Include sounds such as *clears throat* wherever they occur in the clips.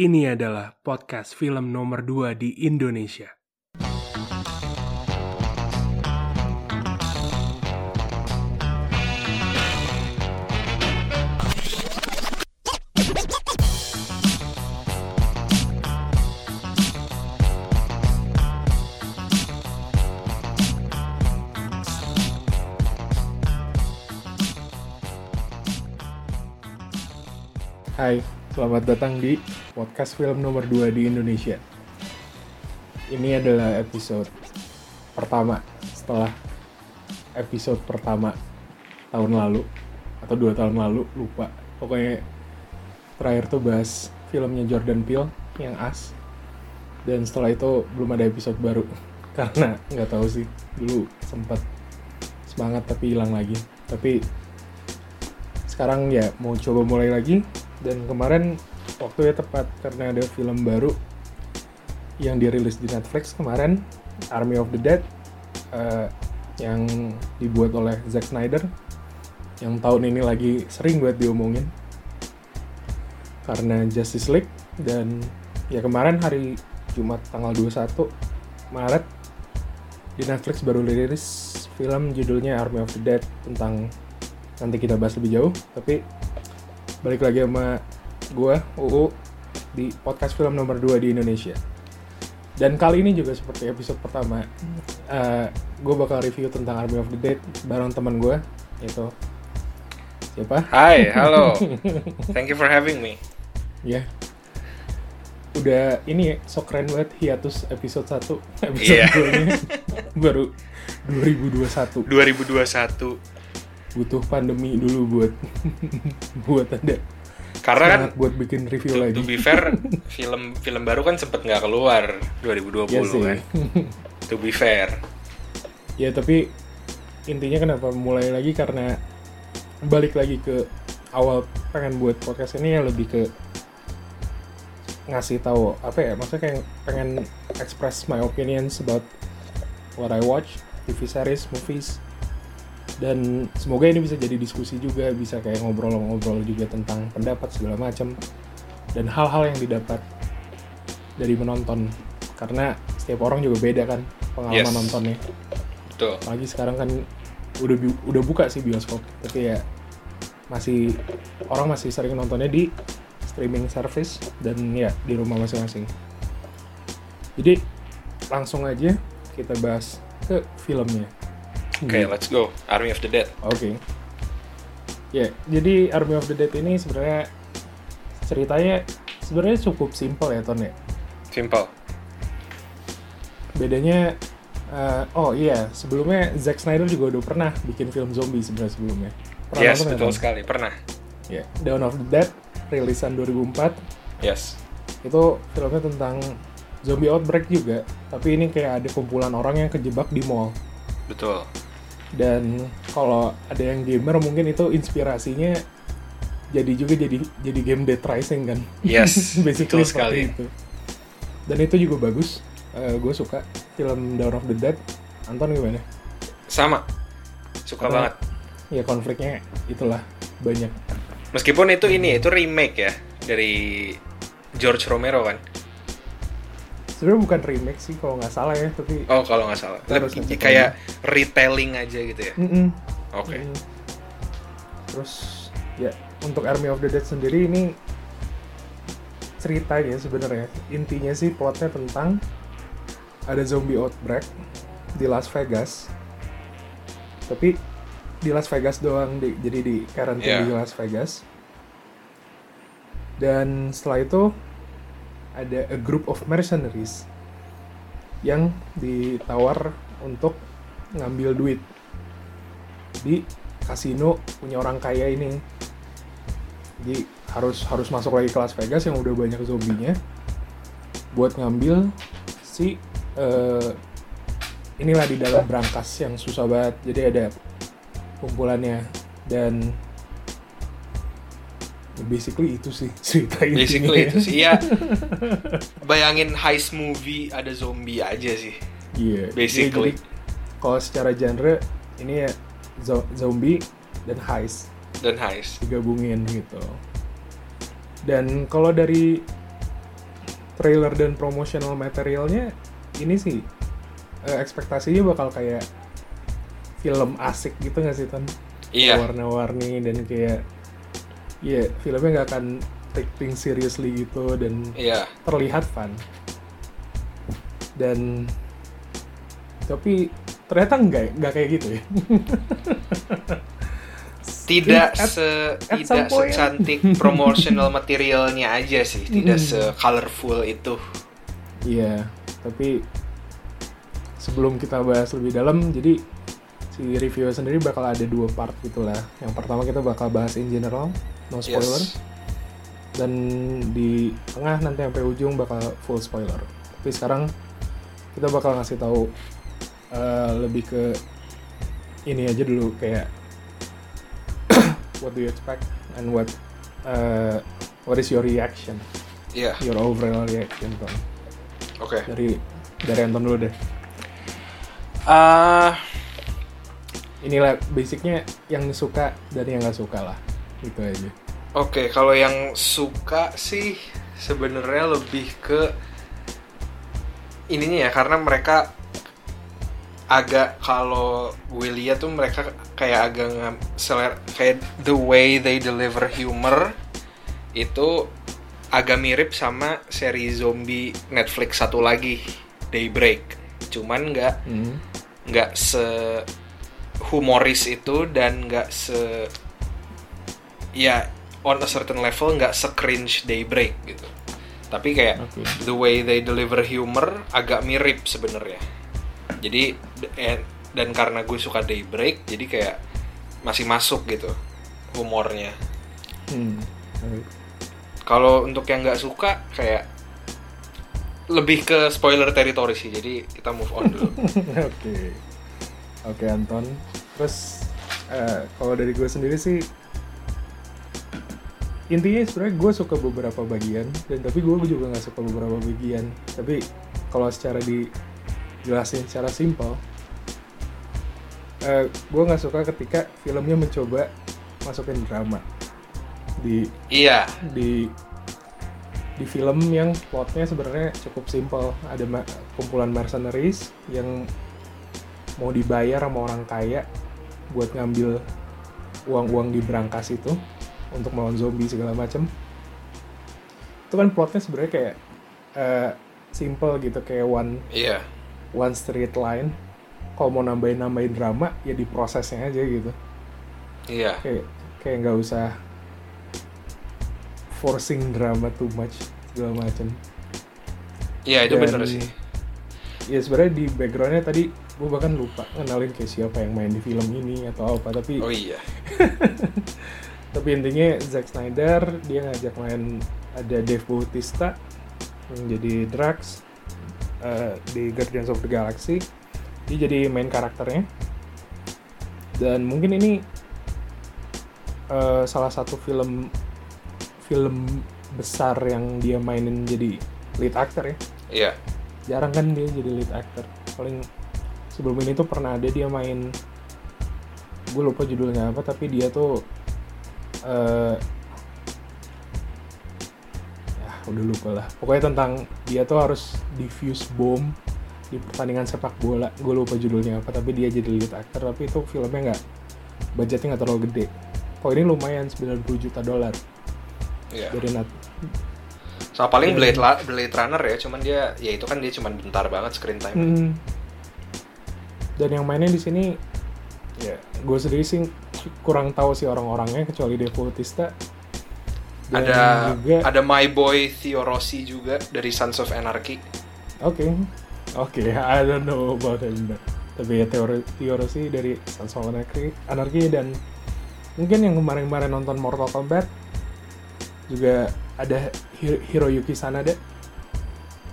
Ini adalah podcast film nomor 2 di Indonesia. Selamat datang di podcast film nomor 2 di Indonesia. Ini adalah episode pertama setelah episode pertama tahun lalu atau dua tahun lalu lupa. Pokoknya terakhir tuh bahas filmnya Jordan Peele yang As. Dan setelah itu belum ada episode baru *laughs* karena nggak tahu sih dulu sempat semangat tapi hilang lagi. Tapi sekarang ya mau coba mulai lagi dan kemarin waktunya tepat karena ada film baru yang dirilis di Netflix kemarin Army of the Dead uh, yang dibuat oleh Zack Snyder yang tahun ini lagi sering buat diomongin karena Justice League. Dan ya kemarin hari Jumat tanggal 21 Maret di Netflix baru dirilis film judulnya Army of the Dead tentang nanti kita bahas lebih jauh tapi balik lagi sama gue UU di podcast film nomor 2 di Indonesia dan kali ini juga seperti episode pertama uh, gue bakal review tentang Army of the Dead bareng teman gue itu siapa Hai, *laughs* halo. Thank you for having me. ya udah ini ya, sok keren banget hiatus episode 1 *laughs* episode Iya. 2 nya baru 2021 2021. Butuh pandemi dulu buat *laughs* buat ada Karena kan buat bikin review to, lagi to be fair, film film baru kan sempet nggak keluar 2020 Iya sih. kan. To be fair. ya tapi intinya kenapa mulai lagi karena balik lagi ke awal pengen buat podcast ini ya lebih ke ngasih tahu apa ya maksudnya kayak pengen express my opinions about what I watch TV series movies dan semoga ini bisa jadi diskusi juga bisa kayak ngobrol-ngobrol juga tentang pendapat segala macam dan hal-hal yang didapat dari menonton karena setiap orang juga beda kan pengalaman Yes. nontonnya Betul. apalagi sekarang kan udah udah buka sih bioskop tapi ya masih orang masih sering nontonnya di streaming service dan ya di rumah masing-masing jadi langsung aja kita bahas ke filmnya Oke, let's go. Army of the Dead. Oke. Ya, jadi Army of the Dead ini sebenarnya ceritanya sebenarnya cukup simpel ya Ton ya. Simple. Bedanya eh, oh iya, sebelumnya Zack Snyder juga udah pernah bikin film zombie sebenarnya sebelumnya. Pernah yes, betul Ton? sekali. Pernah. Ya, Dawn of the Dead rilisan 2004 Yes. itu filmnya tentang zombie outbreak juga, tapi ini kayak ada kumpulan orang yang kejebak di mall. Betul. Dan kalau ada yang gamer mungkin itu inspirasinya jadi juga jadi jadi game Dead Rising kan Yes, *laughs* basically sekali. itu dan itu juga bagus gue suka film Dawn of the Dead Anton gimana Sama. Suka Karena- banget. ya konfliknya itulah banyak Meskipun itu ini itu remake ya dari George Romero kan. Sebenarnya bukan remake sih kalau nggak salah ya tapi Oh, kalau nggak salah. Lebih- kayak retelling aja gitu ya. Mm-mm. Oke. Mm. terus ya untuk Army of the Dead sendiri ini ceritanya sebenarnya intinya sih plotnya tentang ada zombie outbreak di Las Vegas tapi di Las Vegas doang di- jadi di karantina Yeah. di Las Vegas dan setelah itu ada a group of mercenaries yang ditawar untuk ngambil duit. Di kasino punya orang kaya ini. Jadi harus harus masuk lagi ke Las Vegas yang udah banyak zombinya buat ngambil si eh, inilah di dalam brankas yang susah banget. Jadi ada kumpulannya dan basically itu sih cerita intinya Basically itu sih ya. *laughs* Bayangin heist movie ada zombie aja sih. Iya. Basically. Jadi, kalau secara genre ini ya zo- zombie dan heist Dan heist. digabungin gitu. Dan kalau dari trailer dan promotional materialnya ini sih eh, ekspektasinya bakal kayak film asik gitu nggak sih Ton? Iya. Warna-warni dan kayak ya filmnya nggak akan take things seriously gitu dan Iya. terlihat fun. Dan tapi ternyata enggak nggak kayak gitu ya. *laughs* Tidak At- se at tidak secantik promotional materialnya aja sih, *laughs* tidak Mm. se colorful itu. Iya, tapi sebelum kita bahas lebih dalam, jadi si review sendiri bakal ada dua part gitu lah. Yang pertama kita bakal bahas in general, no spoiler. Yes. Dan di tengah nanti sampai ujung bakal full spoiler. Tapi sekarang kita bakal ngasih tahu eh, lebih ke ini aja dulu kayak *clears throat* what do you expect and what eh, what is your reaction, Iya. your overall reaction Tom. Oke. dari dari Anton dulu deh. Ah, Inilah basicnya yang suka dan yang nggak suka lah, gitu aja. Oke, kalau yang suka sih sebenarnya lebih ke ininya ya karena mereka agak kalau gue lihat tuh mereka kayak agak seler kayak the way they deliver humor itu agak mirip sama seri zombie Netflix satu lagi Daybreak cuman nggak Hmm. nggak se humoris itu dan nggak se ya on a certain level nggak se cringe daybreak gitu tapi kayak Oke. the way they deliver humor agak mirip sebenarnya jadi eh, dan karena gue suka daybreak jadi kayak masih masuk gitu humornya Hmm. Kalau untuk yang nggak suka kayak lebih ke spoiler territory sih jadi kita move on dulu *laughs* Oke, oke Anton. Terus eh, kalau dari gue sendiri sih intinya sebenarnya gue suka beberapa bagian dan tapi gue juga nggak suka beberapa bagian. Tapi kalau secara dijelasin secara simpel, eh, gue nggak suka ketika filmnya mencoba masukin drama. Di iya. di di film yang plotnya sebenarnya cukup simpel. Ada ma- kumpulan mercenaries yang mau dibayar sama orang kaya buat ngambil uang-uang di brankas itu untuk melawan zombie segala macem. Itu kan plotnya sebenarnya kayak eh, simple gitu kayak one iya. one straight line. Kalau mau nambahin nambahin drama ya di prosesnya aja gitu. Iya. Kayak kayak nggak usah forcing drama too much segala macam iya itu Dan- bener sih. ya sebenarnya di backgroundnya tadi gue bahkan lupa kenalin kayak siapa yang main di film ini atau apa tapi oh iya *laughs* tapi intinya Zack Snyder dia ngajak main ada Dave Bautista yang jadi Drax eh, di Guardians of the Galaxy. Dia jadi main karakternya. Dan mungkin ini eh, salah satu film film besar yang dia mainin jadi lead actor ya. Iya. Jarang kan dia jadi lead actor. Paling sebelum ini tuh pernah ada dia main gue lupa judulnya apa tapi dia tuh eh ya udah lupa lah pokoknya tentang dia tuh harus defuse bom di pertandingan sepak bola gue lupa judulnya apa tapi dia jadi lead actor tapi itu filmnya nggak budgetnya nggak terlalu gede kok ini lumayan 90 juta dolar iya dari nat Sama paling. Blade, La- Blade Runner ya, cuman dia ya itu kan dia cuman bentar banget screen time. Hmm. Dan yang mainnya di sini ya gue sendiri sih kurang tahu sih orang-orangnya kecuali Dave Bautista. Dan ada juga ada My Boy Theo Rossi juga dari Sons of Anarchy. oke oke I don't know about him but- tapi ya teori sih dari Sons of Anarchy, Anarchy dan mungkin yang kemarin-kemarin nonton Mortal Kombat juga ada Hi- Hiroyuki Sanada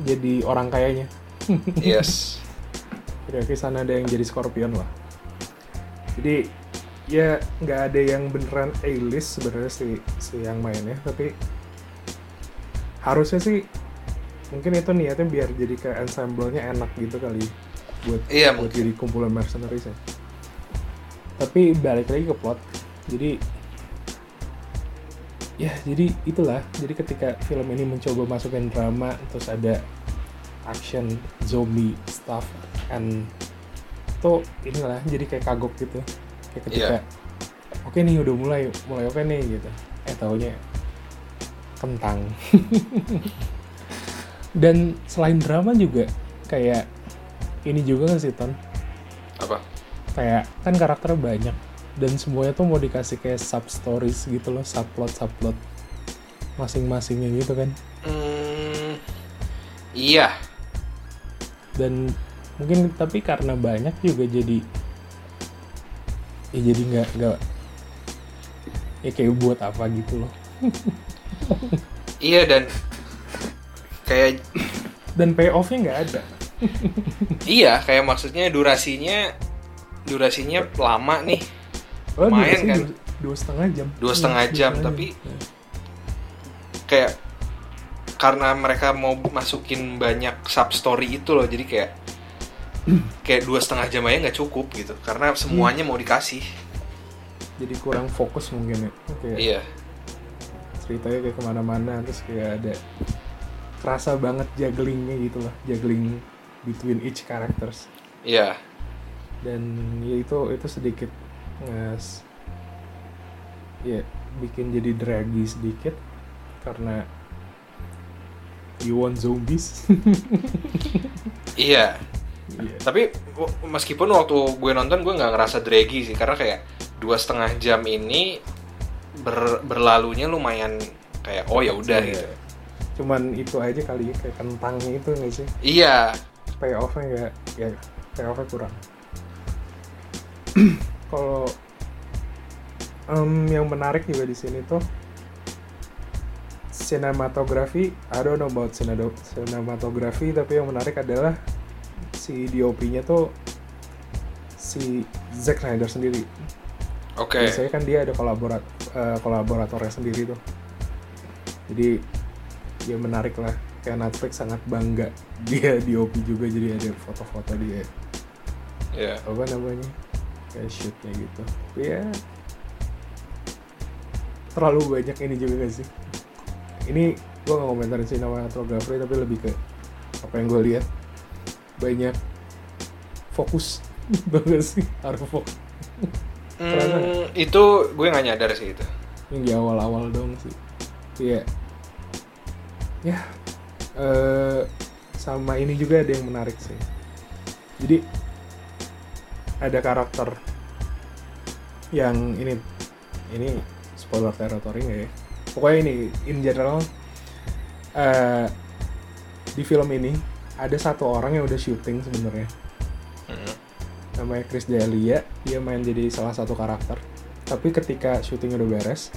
jadi orang kayanya Yes. *laughs* Hiroyuki Sanada yang jadi Scorpion lah. Jadi ya nggak ada yang beneran A-list sebenarnya si si yang mainnya, tapi harusnya sih mungkin itu niatnya biar jadi kayak ensemble-nya enak gitu kali buat Iya, buat mungkin. jadi kumpulan mercenaries ya. Tapi balik lagi ke plot. Jadi ya jadi itulah jadi ketika film ini mencoba masukin drama terus ada action zombie stuff and tuh inilah jadi kayak kagok gitu kayak ketika oke nih udah mulai mulai oke nih gitu. Eh taunya kentang. *laughs* Dan selain drama juga kayak ini juga kan sih ton? Apa? Kayak kan karakternya banyak dan semuanya tuh mau dikasih kayak sub stories gitu loh subplot subplot masing-masingnya gitu kan. Hmm, iya. Dan mungkin tapi karena banyak juga jadi ya jadi nggak nggak. Ya kayak buat apa gitu loh. Iya dan kayak dan payoffnya nggak ada. Iya kayak maksudnya durasinya durasinya lama nih. Oh, Lumayan durasinya kan? dua, dua setengah jam. Dua setengah Iya, jam, dua setengah tapi- jam. kayak karena mereka mau masukin banyak sub story itu loh jadi kayak kayak dua setengah jam aja nggak cukup gitu. Karena semuanya mau dikasih. Jadi kurang fokus mungkin ya. Kayak iya. ceritanya kayak ke mana-mana terus kayak ada kerasa banget jugglingnya gitu lah. Juggling between each characters. Iya. Dan ya itu itu sedikit nges ya bikin jadi draggy sedikit. Karena you want zombies? *laughs* Iya Iya. tapi meskipun waktu gue nonton gue nggak ngerasa draggy sih karena kayak dua setengah jam ini ber- berlalunya lumayan kayak oh ya udah Iya. gitu cuman itu aja kali ya kayak kentangnya itu nggak sih iya payoffnya nggak ya payoffnya kurang kalau em, yang menarik juga di sini tuh cinematography I don't know about cinematography tapi yang menarik adalah si DOP-nya tuh si Zack Snyder sendiri. Oke. Biasanya kan dia ada kolaborat eh, kolaboratornya sendiri tuh. Jadi ya menarik lah. Kayak Netflix sangat bangga *laughs* dia DOP juga jadi ada foto-foto dia. Iya. Apa namanya? Kayak shootnya gitu. Tapi ya terlalu banyak ini juga gak sih? Ini gue gak komentarin cinematography tapi lebih ke apa yang gue lihat banyak fokus. *laughs* Banget sih? Harus fokus. Hmm, itu gue nggak nyadar sih itu. Yang di awal-awal dong sih. Iya. Ya eh sama ini juga ada yang menarik sih. Jadi ada karakter yang ini ini spoiler territory nggak ya? Pokoknya ini in general eh di film ini ada satu orang yang udah syuting sebenarnya. Hmm. namanya Chris D'Elia dia main jadi salah satu karakter. Tapi ketika syuting udah beres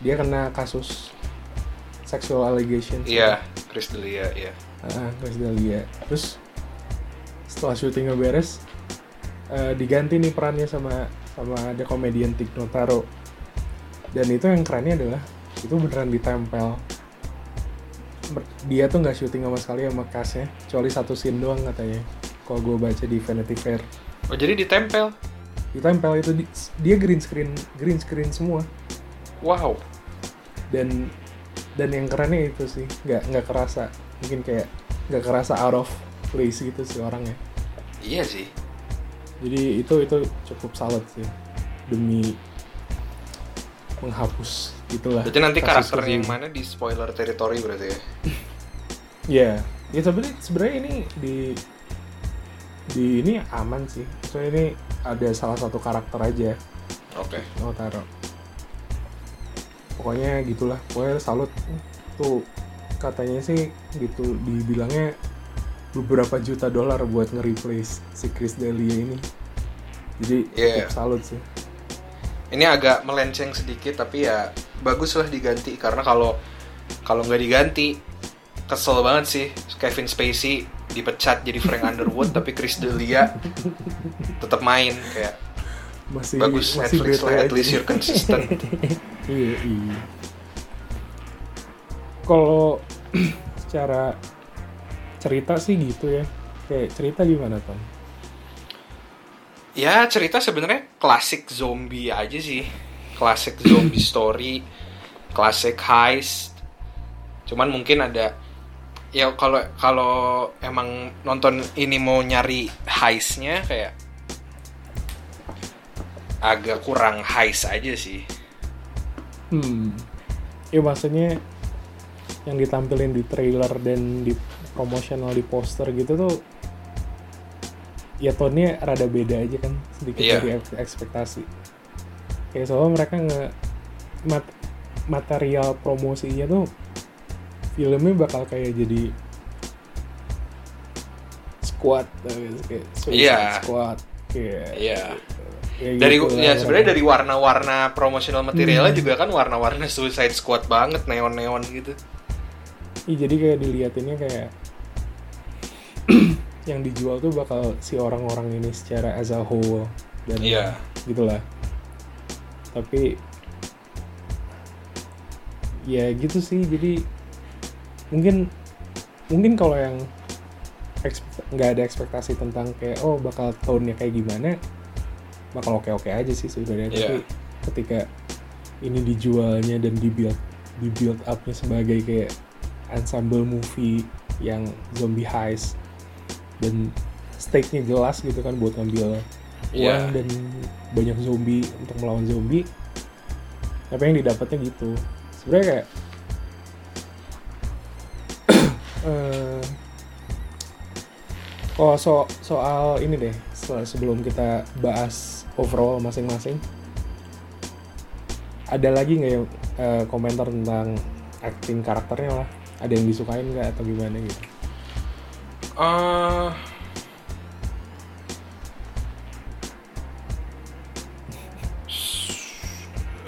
dia kena kasus sexual allegation iya Chris Delia iya. Ah, Chris D'Elia. Terus setelah syutingnya beres eh, diganti nih perannya sama sama ada komedian Tig Notaro. Dan itu yang kerennya adalah itu beneran ditempel dia tuh nggak syuting sama sekali sama castnya. Kecuali satu scene doang katanya. Kalau gue baca di Vanity Fair. Oh jadi ditempel? Ditempel itu di- dia green screen green screen semua. Wow. Dan dan yang kerennya itu sih nggak nggak kerasa. Mungkin kayak nggak kerasa out of place gitu sih orangnya. Iya sih. Jadi itu itu cukup salut sih. Demi menghapus gitulah berarti nanti karakter yang mana di spoiler territory berarti ya? Ya ya sebenarnya sebenarnya ini di di ini aman sih. Soalnya ini ada salah satu karakter aja. Oke. Mau taruh. Pokoknya gitulah. Pokoknya salut. Tuh katanya sih gitu dibilangnya beberapa juta dolar buat nge-replace si Chris D'Elia ini. Jadi Yeah. cukup salut sih. Ini agak melenceng sedikit tapi ya bagus lah diganti karena kalau kalau nggak diganti kesel banget sih. Kevin Spacey dipecat jadi Frank Underwood *laughs* tapi Chris D'Elia tetap main kayak masih bagus masih Netflix lah at least you're consistent. *laughs* Iya iya. Kalau *clears throat* secara cerita sih gitu ya. Kayak cerita gimana Tom? ya cerita sebenarnya klasik zombie aja sih klasik zombie story classic heist cuman mungkin ada ya kalau kalau emang nonton ini mau nyari heistnya kayak agak kurang heist aja sih Hmm. Ya maksudnya yang ditampilin di trailer dan di promotional di poster gitu tuh ya tone-nya rada beda aja kan sedikit Iya. dari ek- ekspektasi. Kayak soalnya mereka nge mat- material promosinya tuh filmnya bakal kayak jadi squad kayak Suicide Iya. squad kayak Iya. kayak dari gitu ya sebenarnya dari warna-warna promotional materialnya Hmm. juga kan warna-warna Suicide Squad banget neon-neon gitu Iya jadi kayak diliatinnya kayak *clears throat* yang dijual tuh bakal si orang-orang ini secara as a whole dan Iya. gitulah. Tapi ya gitu sih jadi mungkin mungkin kalau yang nggak ada ekspektasi tentang kayak oh bakal tone-nya kayak gimana bakal oke-oke aja sih sebenarnya Iya. tapi ketika ini dijualnya dan dibuild dibuild up-nya sebagai kayak ensemble movie yang zombie heist dan stake-nya jelas gitu kan buat ngambil Iya. uang dan banyak zombie untuk melawan zombie tapi yang didapatnya gitu. Sebenarnya kayak *clears throat* eh oh so soal ini deh se- sebelum kita bahas overall masing-masing ada lagi nggak yang eh, komentar tentang acting karakternya lah? Ada yang disukain nggak atau gimana gitu? Eh,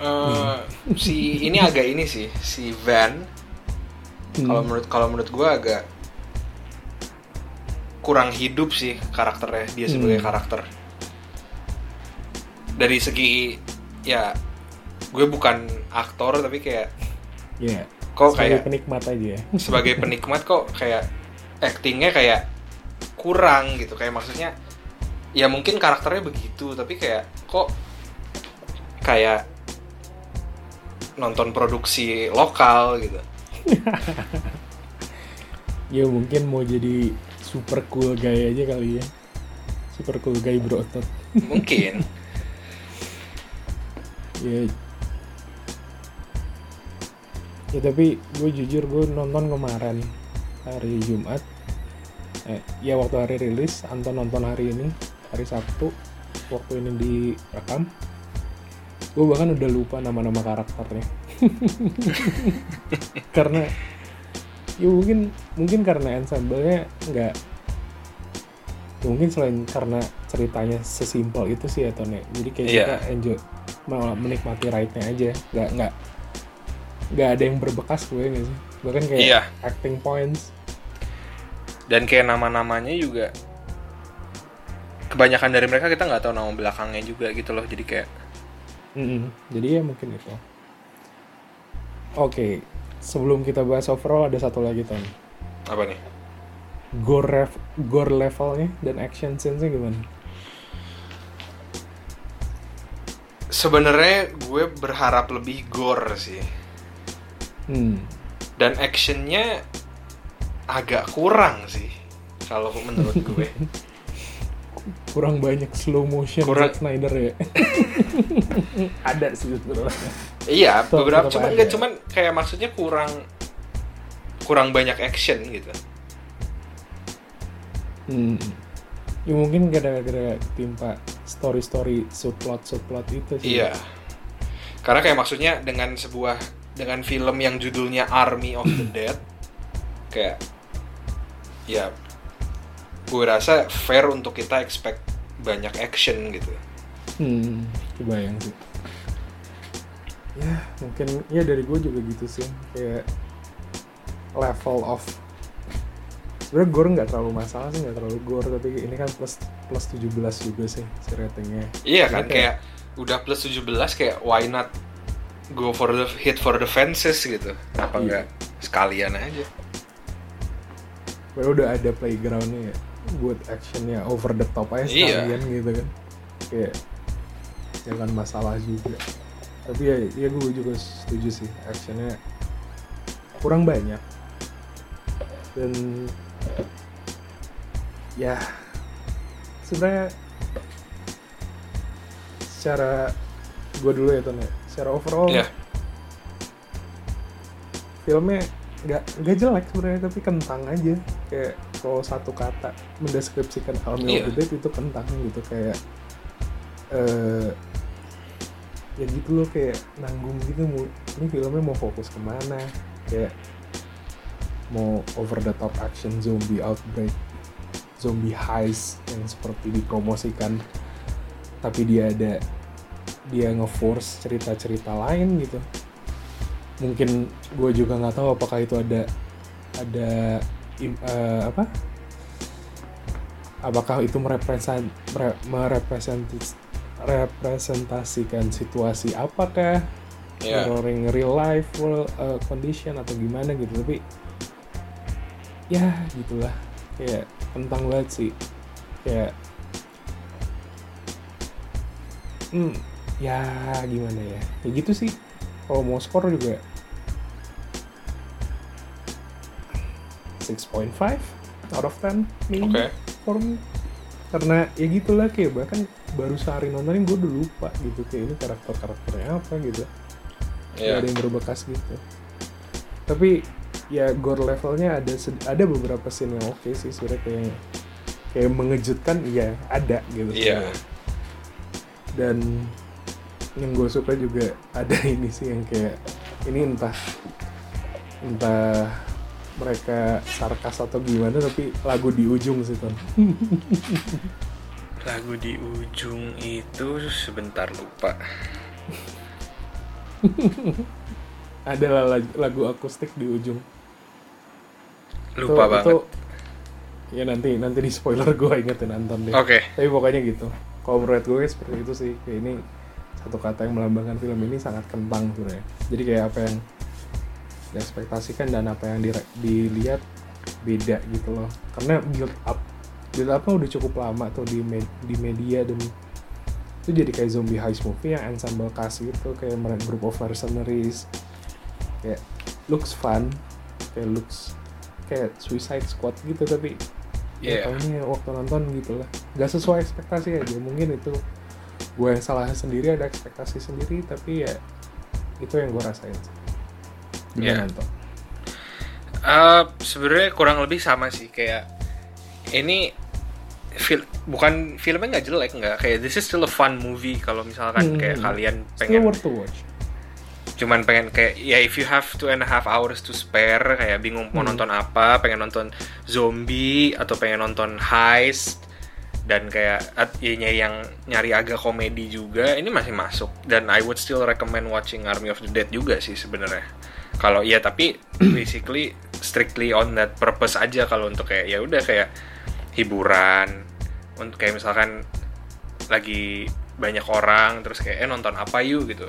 eh, si ini agak ini sih si Van Hmm. kalau menurut kalau menurut gue agak kurang hidup sih karakternya dia sebagai Hmm. karakter dari segi ya gue bukan aktor tapi kayak ya kok sebagai kayak penikmat aja ya *laughs* sebagai penikmat kok kayak actingnya kayak kurang gitu kayak maksudnya ya mungkin karakternya begitu tapi kayak kok kayak nonton produksi lokal gitu. *laughs* Ya mungkin mau jadi super cool guy aja kali ya. Super cool guy berotot. Mungkin. *laughs* Ya. Ya tapi gue jujur gue nonton kemarin hari Jumat. Eh, ya waktu hari rilis Anton nonton hari ini hari Sabtu. Waktu ini direkam gue bahkan udah lupa nama-nama karakternya. *laughs* Karena ya mungkin mungkin karena ensemble-nya nggak ya mungkin selain karena ceritanya sesimpel itu sih ya. Tone jadi kayak Iya. kita enjoy malah menikmati ride-nya aja. Nggak nggak nggak ada yang berbekas gue nggak sih? Bahkan kayak Iya. acting points. Dan kayak nama-namanya juga kebanyakan dari mereka kita nggak tahu nama belakangnya juga gitu loh. Jadi kayak Mm-mm. jadi ya mungkin itu. Oke sebelum kita bahas overall ada satu lagi Ton. Apa nih? Gore ref- gore levelnya dan action scenes-nya gimana? Sebenarnya gue berharap lebih gore sih. Hmm. Dan actionnya agak kurang sih kalau menurut gue *laughs* kurang banyak slow motion Kurang- Zack Snyder ya. *laughs* Ada sih sebenarnya. Iya Tetap- beberapa tetap cuman nggak cuman kayak maksudnya kurang kurang banyak action gitu. Hmm. ya mungkin gara-gara timpa story-story subplot subplot itu sih. Iya. Karena kayak maksudnya dengan sebuah dengan film yang judulnya Army of the Dead kayak ya gue rasa fair untuk kita expect banyak action gitu Hmm, kebayang sih. Ya, mungkin ya dari gue juga gitu sih. Kayak level of sebenarnya gore nggak terlalu masalah sih nggak terlalu gore tapi ini kan plus plus 17 juga sih si ratingnya Iya kan Oke. kayak udah plus 17 kayak why not go for the hit for the fences gitu. Apa Iya. enggak sekalian aja. Padahal udah ada playgroundnya ya. Buat actionnya over the top aja Iya. sekalian gitu kan. Kayak jangan masalah juga. Tapi ya, ya gue juga setuju sih actionnya kurang banyak. Dan ya sebenarnya secara gue dulu ya Ton ya. Secara overall Iya. filmnya nggak nggak jelek sebenarnya tapi kentang aja kayak kalau satu kata mendeskripsikan of the Dead itu kentang gitu kayak eh ya gitu loh kayak nanggung gitu mau ini filmnya mau fokus ke mana kayak mau over the top action zombie outbreak zombie heist yang seperti dipromosikan tapi dia ada dia nge-force cerita-cerita lain gitu. Mungkin gue juga nggak tahu apakah itu ada ada eh, apa? Apakah itu merepresent mere- merepresentis- representasikan situasi apakah Iya. mirroring real life world uh, condition atau gimana gitu? Tapi ya gitulah. Kayak kentang banget sih. Kayak hmm ya gimana ya? Ya gitu sih. Kalau mau skor juga 6.5 out of 10 maybe Oke. for me karena ya gitulah kayak bahkan baru sehari nontonin gue udah lupa gitu kayak ini karakter karakternya apa gitu Nggak Iya. ada yang berbekas gitu tapi ya gore levelnya ada ada beberapa scene yang oke sih sebenarnya kayak kayak mengejutkan iya ada gitu Iya. sebenarnya. dan yang gue suka juga ada *laughs* ini sih yang kayak ini entah entah mereka sarkas atau gimana tapi lagu di ujung sih ton *laughs* Lagu di ujung itu sebentar lupa. *laughs* adalah lagu, lagu akustik di ujung Lupa Itu- banget. itu- ya nanti nanti di spoiler *laughs* gue ingetin nonton deh Oke. tapi pokoknya gitu kalau menurut gue seperti itu sih kayak ini satu kata yang melambangkan film ini sangat kentang sebenarnya jadi kayak apa yang diekspektasikan dan apa yang dire- dilihat beda gitu loh. Karena build up build upnya udah cukup lama tuh di me- di media dan itu jadi kayak zombie heist movie yang ensemble cast gitu kayak group of mercenaries. Kayak looks fun kayak looks kayak Suicide Squad gitu tapi yeah. tahunya waktu nonton gitu lah. Gak sesuai ekspektasi aja mungkin itu gue yang salah sendiri ada ekspektasi sendiri tapi ya itu yang gue rasain sih Gimana nonton Eh, sebenarnya kurang lebih sama sih kayak ini fil bukan filmnya nggak jelek nggak kayak this is still a fun movie kalau misalkan Hmm. kayak kalian still pengen worth to watch. Cuman pengen kayak ya if you have two and a half hours to spare kayak bingung mau Hmm. nonton apa pengen nonton zombie atau pengen nonton heist dan kayak ya nyari yang nyari agak komedi juga ini masih masuk. Dan I would still recommend watching Army of the Dead juga sih sebenarnya kalau iya tapi basically strictly on that purpose aja kalau untuk kayak ya udah kayak hiburan untuk kayak misalkan lagi banyak orang terus kayak eh nonton apa yuk? gitu.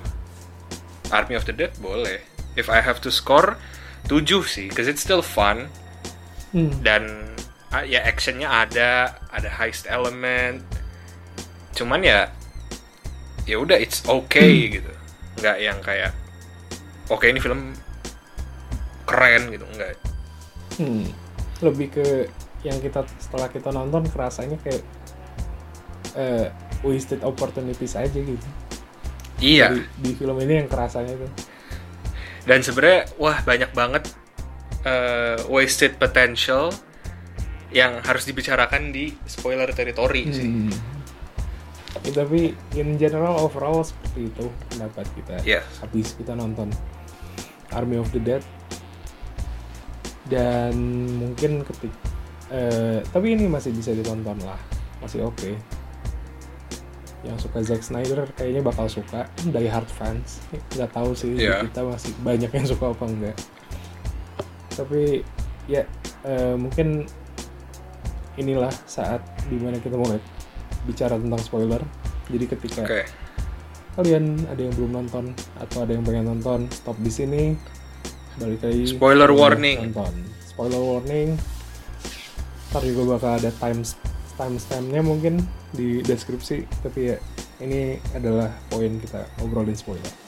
Army of the Dead boleh. If I have to score 7 sih cause it's still fun. Hmm. dan ah, ya actionnya ada ada heist element. Cuman ya ya udah it's okay gitu. Nggak yang kayak oke ini film keren gitu enggak Hmm. lebih ke yang kita setelah kita nonton kerasanya kayak eh, wasted opportunities aja gitu iya di, di film ini yang kerasanya tuh dan sebenarnya wah banyak banget eh, wasted potential yang harus dibicarakan di spoiler territory sih Hmm. Ya, tapi in general overall seperti itu pendapat kita Iya. habis kita nonton Army of the Dead dan mungkin ketik eh, tapi ini masih bisa ditonton lah masih oke. Yang suka Zack Snyder kayaknya bakal suka Die Hard fans. Nggak tahu sih Iya. kita masih banyak yang suka apa enggak. Tapi ya eh, mungkin inilah saat di mana kita mulai bicara tentang spoiler. Jadi ketika oke. kalian ada yang belum nonton atau ada yang pengen nonton stop di sini balik lagi Spoiler warning. nonton. Spoiler warning. Ntar juga bakal ada time timestampnya mungkin di deskripsi. Tapi ya ini adalah poin kita. Ngobrolin spoiler